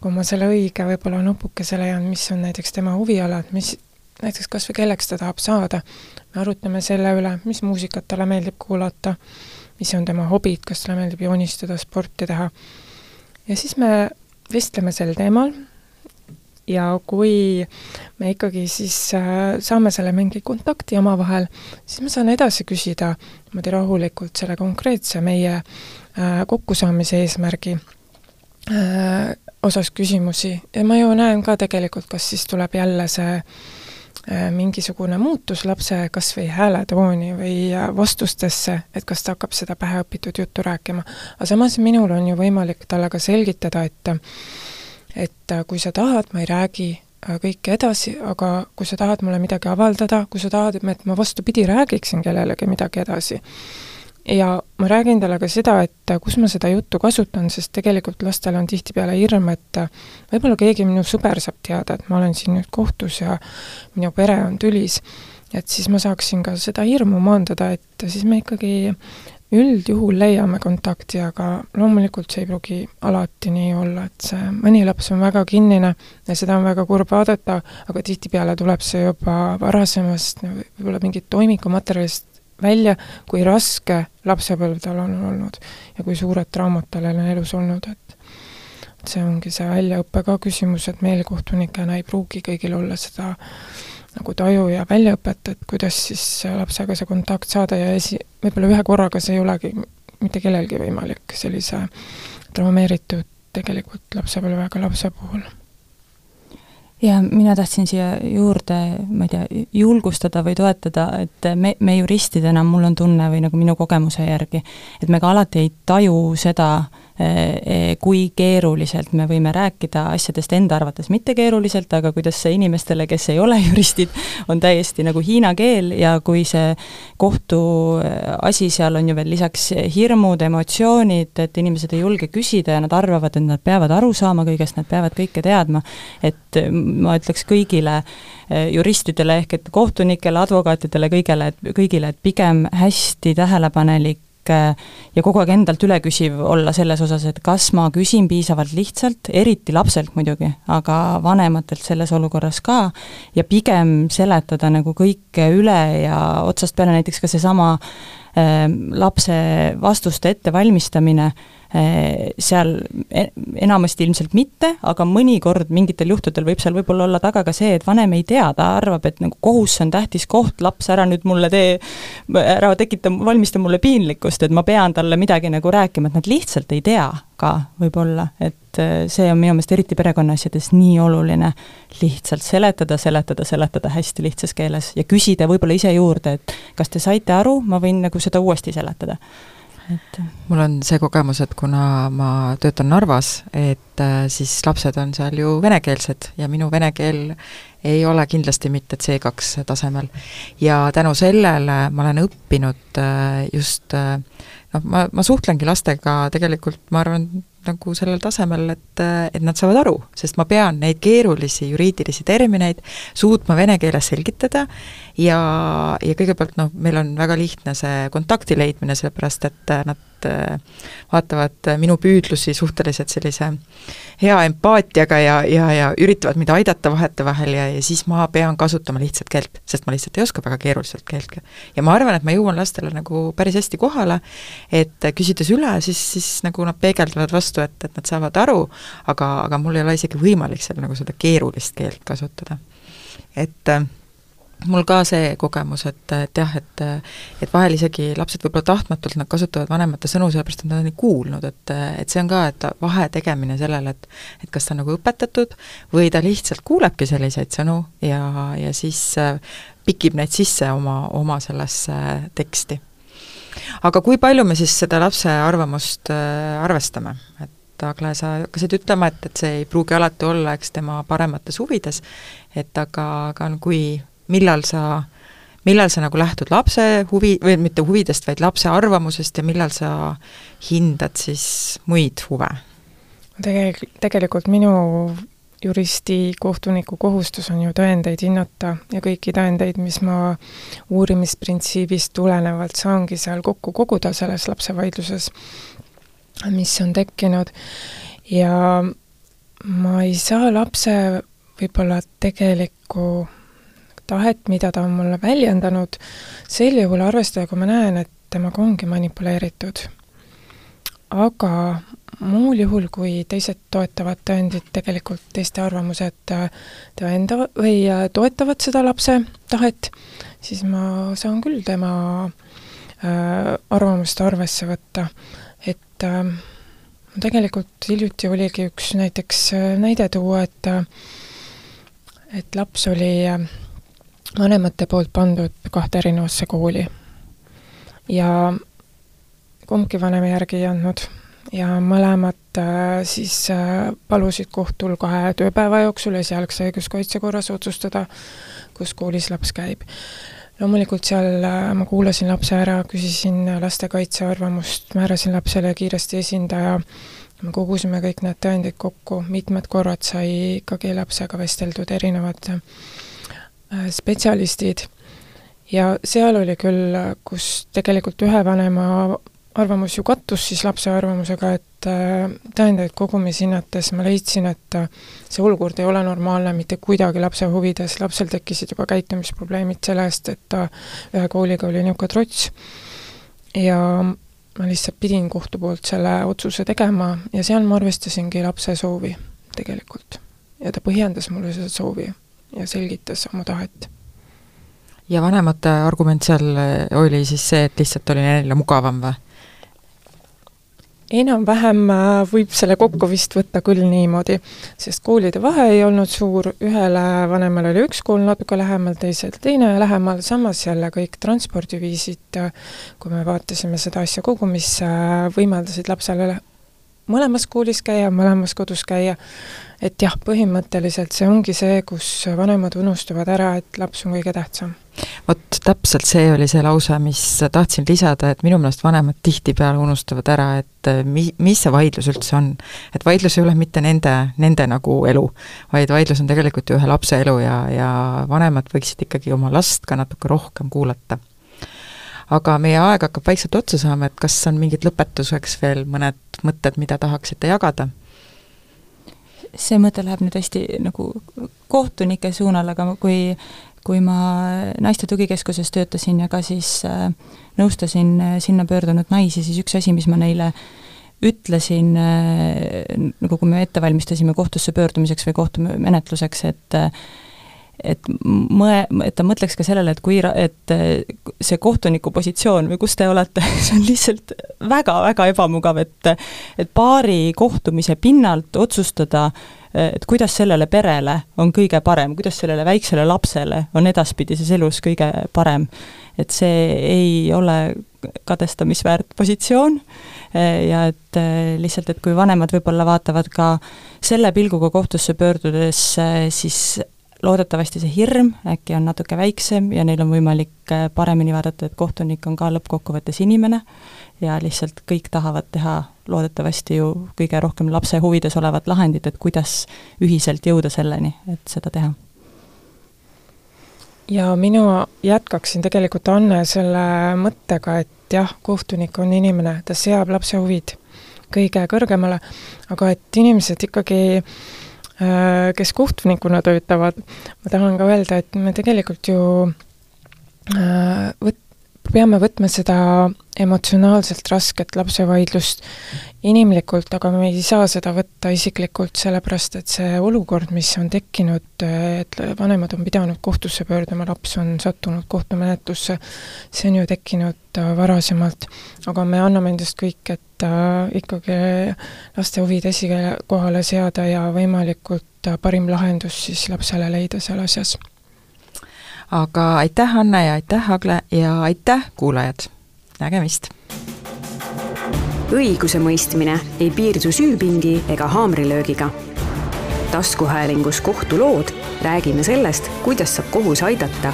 kui ma selle õige võib-olla nupukese leian, mis on näiteks tema huvialad, mis näiteks kas või kelleks ta tahab saada, me arutame selle üle, mis muusikat talle meeldib kuulata, mis on tema hobid, kas talle meeldib joonistada, sporti teha. ja siis me vestleme sel teemal ja kui me ikkagi siis äh, saame selle mingi kontakti omavahel, siis ma saan edasi küsida niimoodi rahulikult selle konkreetse meie äh, kokkusaamise eesmärgi äh, osas küsimusi ja ma ju näen ka tegelikult, kas siis tuleb jälle see mingisugune muutus lapse kas või hääletooni või vastustesse, et kas ta hakkab seda päheõpitud juttu rääkima. aga samas minul on ju võimalik talle ka selgitada, et et äh, kui sa tahad, ma ei räägi äh, kõike edasi, aga kui sa tahad mulle midagi avaldada, kui sa tahad, et ma vastupidi, räägiksin kellelegi midagi edasi, ja ma räägin talle ka seda, et äh, kus ma seda juttu kasutan, sest tegelikult lastel on tihtipeale hirm, et võib-olla keegi minu sõber saab teada, et ma olen siin nüüd kohtus ja minu pere on tülis, et siis ma saaksin ka seda hirmu maandada, et siis me ikkagi üldjuhul leiame kontakti, aga loomulikult see ei pruugi alati nii olla, et see mõni laps on väga kinnine ja seda on väga kurb vaadata, aga tihtipeale tuleb see juba varasemast võib-olla mingit toimikumaterjalist välja, kui raske lapsepõlv tal on olnud ja kui suured traumad tal on elus olnud, et see ongi see väljaõppe ka küsimus, et meil kohtunikena ei pruugi kõigil olla seda nagu taju ja väljaõpet, et kuidas siis lapsega see kontakt saada ja esi, võib-olla ühe korraga see ei olegi mitte kellelgi võimalik sellise traumeeritud tegelikult lapsepõlvega lapse puhul. ja mina tahtsin siia juurde, ma ei tea, julgustada või toetada, et me, me juristidena, mul on tunne või nagu minu kogemuse järgi, et me ka alati ei taju seda, kui keeruliselt me võime rääkida asjadest enda arvates mitte keeruliselt, aga kuidas see inimestele, kes ei ole juristid, on täiesti nagu hiina keel ja kui see kohtuasi seal on ju veel lisaks hirmud, emotsioonid, et inimesed ei julge küsida ja nad arvavad, et nad peavad aru saama kõigest, nad peavad kõike teadma, et ma ütleks kõigile juristidele ehk et kohtunikele, advokaatidele, kõigele, kõigile, et pigem hästi tähelepanelik ja kogu aeg endalt üle küsiv olla selles osas, et kas ma küsin piisavalt lihtsalt, eriti lapselt muidugi, aga vanematelt selles olukorras ka, ja pigem seletada nagu kõike üle ja otsast peale näiteks ka seesama äh, lapse vastuste ettevalmistamine äh,, Äh, seal e-, enamasti ilmselt mitte, aga mõnikord mingitel juhtudel võib seal võib-olla olla taga ka see, et vanem ei tea, ta arvab, et nagu kohus on tähtis koht, laps, ära nüüd mulle tee, ära tekita, valmista mulle piinlikkust, et ma pean talle midagi nagu rääkima, et nad lihtsalt ei tea ka võib-olla, et äh, see on minu meelest eriti perekonnaasjades nii oluline, lihtsalt seletada, seletada, seletada hästi lihtsas keeles ja küsida võib-olla ise juurde, et kas te saite aru, ma võin nagu seda uuesti seletada et mul on see kogemus, et kuna ma töötan Narvas, et äh, siis lapsed on seal ju venekeelsed ja minu vene keel ei ole kindlasti mitte C2 tasemel. ja tänu sellele ma olen õppinud äh, just äh, noh, ma, ma suhtlengi lastega tegelikult, ma arvan, nagu sellel tasemel, et, et nad saavad aru, sest ma pean neid keerulisi juriidilisi termineid suutma vene keeles selgitada ja, ja kõigepealt noh, meil on väga lihtne see kontakti leidmine, sellepärast et nad vaatavad minu püüdlusi suhteliselt sellise hea empaatiaga ja, ja, ja üritavad mind aidata vahetevahel ja, ja siis ma pean kasutama lihtsat keelt, sest ma lihtsalt ei oska väga keeruliselt keelt. ja ma arvan, et ma jõuan lastele nagu päris hästi kohale, et küsides üle, siis, siis nagu nad peegeldavad vastu, et, et nad saavad aru, aga, aga mul ei ole isegi võimalik seal nagu seda keerulist keelt kasutada. et äh, mul ka see kogemus, et, et jah, et et vahel isegi lapsed võib-olla tahtmatult, nad kasutavad vanemate sõnu sellepärast, et nad on nii kuulnud, et et see on ka, et vahe tegemine sellele, et et kas ta on nagu õpetatud või ta lihtsalt kuulebki selliseid sõnu ja, ja siis äh, pikib neid sisse oma, oma sellesse teksti. aga kui palju me siis seda lapse arvamust äh, arvestame, et Agle, sa hakkasid ütlema, et, et see ei pruugi alati olla, eks, tema paremates huvides, et aga, aga kui millal sa, millal sa nagu lähtud lapse huvi, või mitte huvidest, vaid lapse arvamusest ja millal sa hindad siis muid huve? Tegel-, tegelikult minu juristi, kohtuniku kohustus on ju tõendeid hinnata ja kõiki tõendeid, mis ma uurimisprintsiibist tulenevalt saangi seal kokku koguda selles lapsevaidluses, mis on tekkinud, ja ma ei saa lapse võib-olla tegelikku tahet, mida ta on mulle väljendanud, sel juhul arvestada, kui ma näen, et temaga ongi manipuleeritud. aga muul juhul, kui teised toetavad tõendid, tegelikult teiste arvamused tõendavad või toetavad seda lapse tahet, siis ma saan küll tema äh, arvamust arvesse võtta, et äh, tegelikult hiljuti oligi üks näiteks äh, näide tuua, et et laps oli äh, vanemate poolt pandud kahte erinevasse kooli. ja kumbki vanem järgi ei andnud ja mõlemad äh, siis äh, palusid kohtul kahe tööpäeva jooksul esialgse õiguskaitse korras otsustada, kus koolis laps käib. loomulikult seal äh, ma kuulasin lapse ära, küsisin lastekaitse arvamust, määrasin lapsele kiiresti esindaja, me kogusime kõik need tõendid kokku, mitmed korrad sai ikkagi lapsega vesteldud erinevad spetsialistid. Ja seal oli küll, kus tegelikult ühe vanema arvamus ju kattus siis lapse arvamusega, et äh, tõendeid kogumis hinnates ma leidsin, et äh, see olukord ei ole normaalne mitte kuidagi lapse huvides, lapsel tekkisid juba käitumisprobleemid sellest, et ta ühe kooliga oli niisugune trots. Ja ma lihtsalt pidin kohtu poolt selle otsuse tegema ja seal ma arvestasingi lapse soovi tegelikult. ja ta põhjendas mulle seda soovi ja selgitas oma tahet. ja vanemate argument seal oli siis see, et lihtsalt oli neile mugavam või? enam-vähem äh, võib selle kokku vist võtta küll niimoodi, sest koolide vahe ei olnud suur, ühele vanemale oli üks kool natuke lähemal, teisele teine lähemal, samas jälle kõik transpordiviisid, äh, kui me vaatasime seda asja kogu, mis äh, võimaldasid lapsele mõlemas koolis käia, mõlemas kodus käia, et jah, põhimõtteliselt see ongi see, kus vanemad unustavad ära, et laps on kõige tähtsam vot täpselt see oli see lause, mis tahtsin lisada, et minu meelest vanemad tihtipeale unustavad ära, et äh, mi-, mis see vaidlus üldse on. et vaidlus ei ole mitte nende, nende nagu elu, vaid vaidlus on tegelikult ju ühe lapse elu ja, ja vanemad võiksid ikkagi oma last ka natuke rohkem kuulata. aga meie aeg hakkab vaikselt otsa saama, et kas on mingid lõpetuseks veel mõned mõtted, mida tahaksite jagada? See mõte läheb nüüd hästi nagu kohtunike suunal, aga kui kui ma naiste tugikeskuses töötasin ja ka siis äh, nõustasin äh, sinna pöördunud naisi, siis üks asi, mis ma neile ütlesin, äh, nagu kui me ette valmistasime kohtusse pöördumiseks või kohtumenetluseks, et et mõe, et ta mõtleks ka sellele, et kui, et see kohtuniku positsioon või kus te olete, see on lihtsalt väga-väga ebamugav, et et paari kohtumise pinnalt otsustada äh, et kuidas sellele perele on kõige parem, kuidas sellele väiksele lapsele on edaspidises elus kõige parem. et see ei ole kadestamisväärt positsioon ja et lihtsalt, et kui vanemad võib-olla vaatavad ka selle pilguga kohtusse pöördudes, siis loodetavasti see hirm äkki on natuke väiksem ja neil on võimalik eh, paremini vaadata, et kohtunik on ka lõppkokkuvõttes inimene ja lihtsalt kõik tahavad teha loodetavasti ju kõige rohkem lapse huvides olevat lahendit, et kuidas ühiselt jõuda selleni, et seda teha. ja minu jätkaksin tegelikult Anne selle mõttega, et jah, kohtunik on inimene, ta seab lapse huvid kõige kõrgemale, aga et inimesed ikkagi äh, kes kohtunikuna töötavad, ma tahan ka öelda, et me tegelikult ju äh, võt-, peame võtma seda emotsionaalselt rasket lapsevaidlust inimlikult, aga me ei saa seda võtta isiklikult, sellepärast et see olukord, mis on tekkinud, et vanemad on pidanud kohtusse pöörduma, laps on sattunud kohtumenetlusse, see on ju tekkinud varasemalt. aga me anname endast kõik, et ikkagi laste huvid esikohale seada ja võimalikult parim lahendus siis lapsele leida seal asjas aga aitäh, Anne ja aitäh, Agle ja aitäh, kuulajad! nägemist! õigusemõistmine ei piirdu süüpingi ega haamrilöögiga. taskuhäälingus Kohtulood räägime sellest, kuidas saab kohus aidata.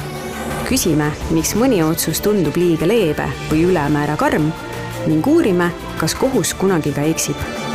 küsime, miks mõni otsus tundub liiga leebe või ülemäära karm ning uurime, kas kohus kunagi ka eksib